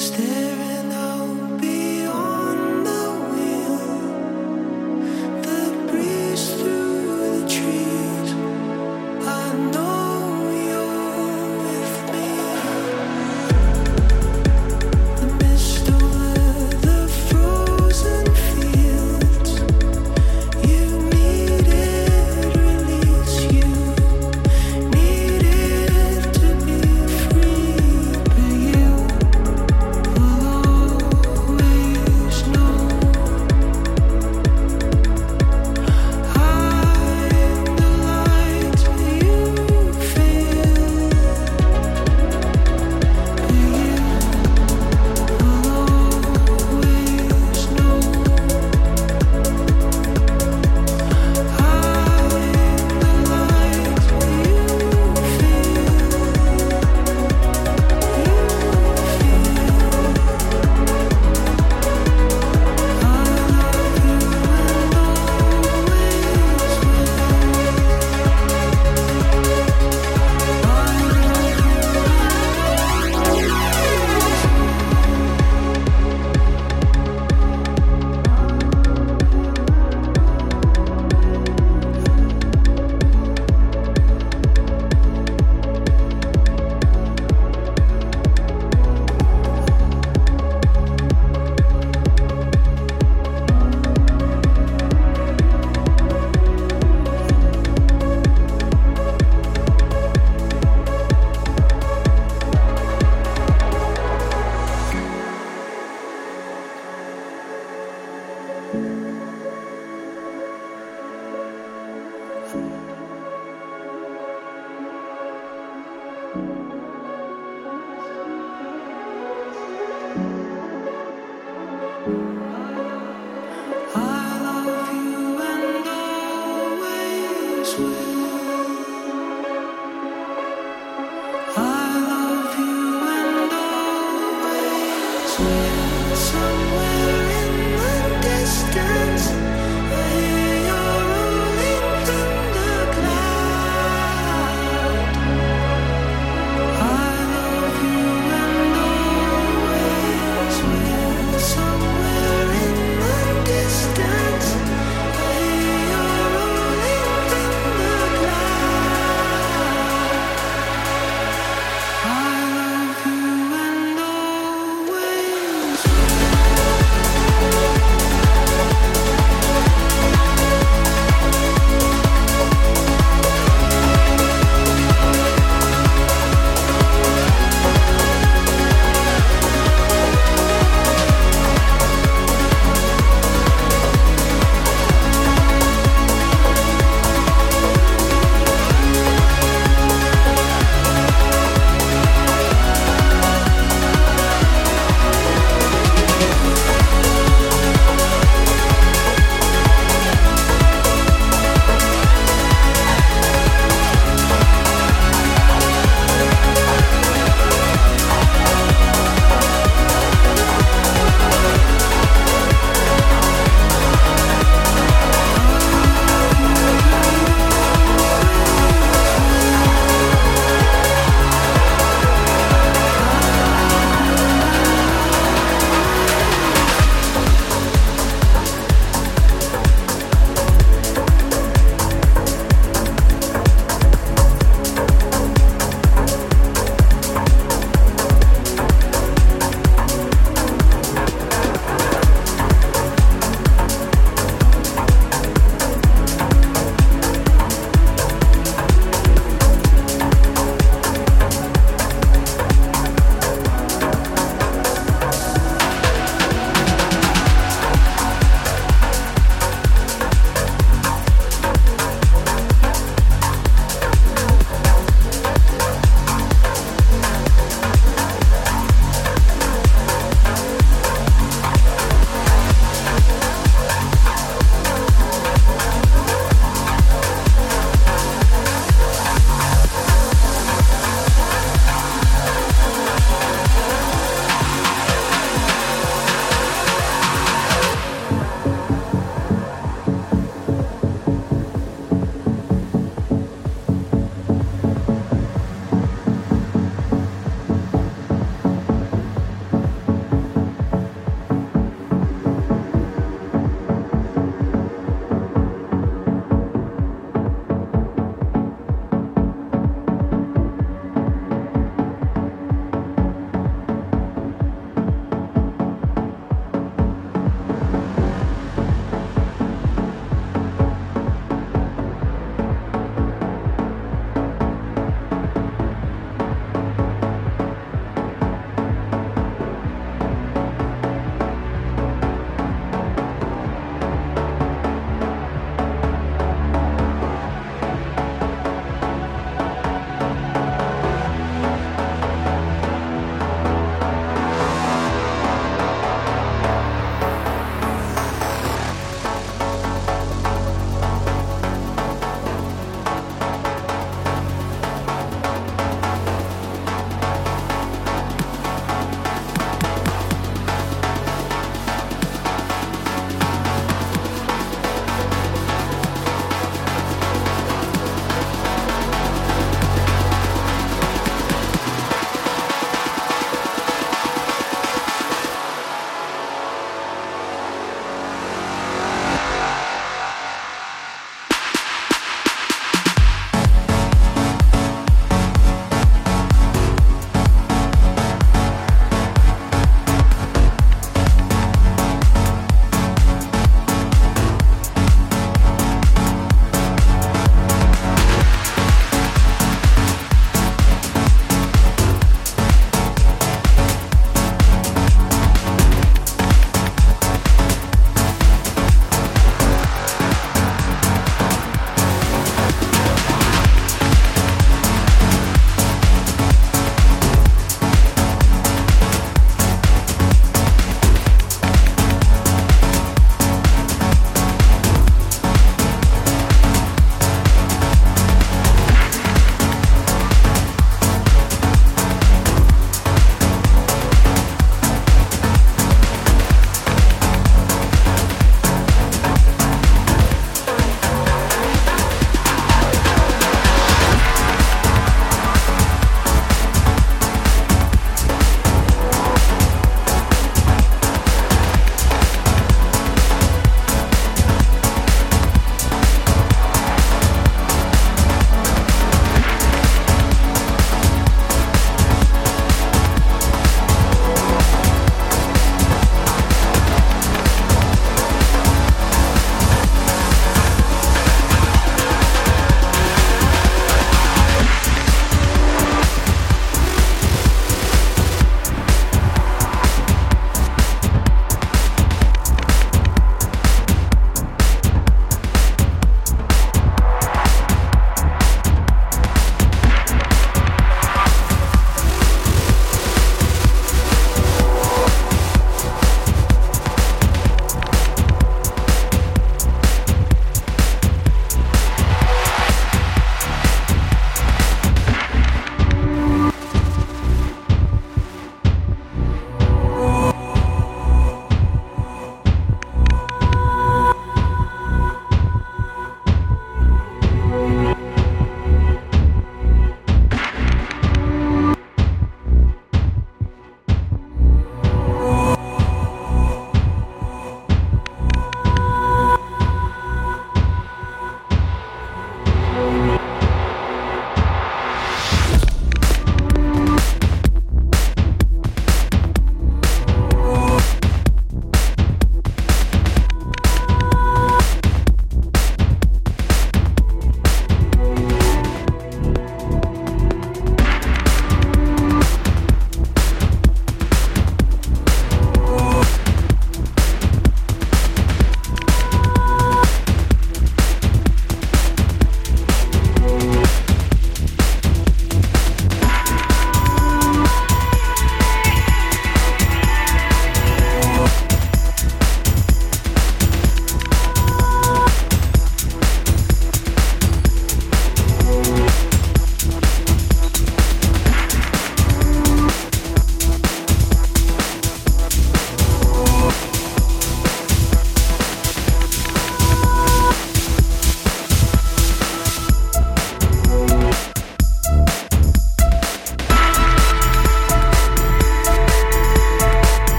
somewhere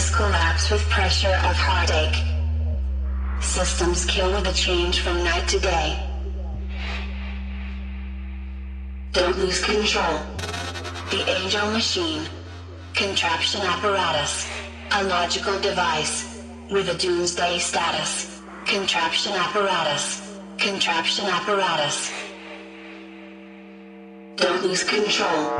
Things collapse with pressure of heartache. Systems kill with a change from night to day. Don't lose control. The angel machine. Contraption apparatus. A logical device. With a doomsday status. Contraption apparatus. Contraption apparatus. Don't lose control.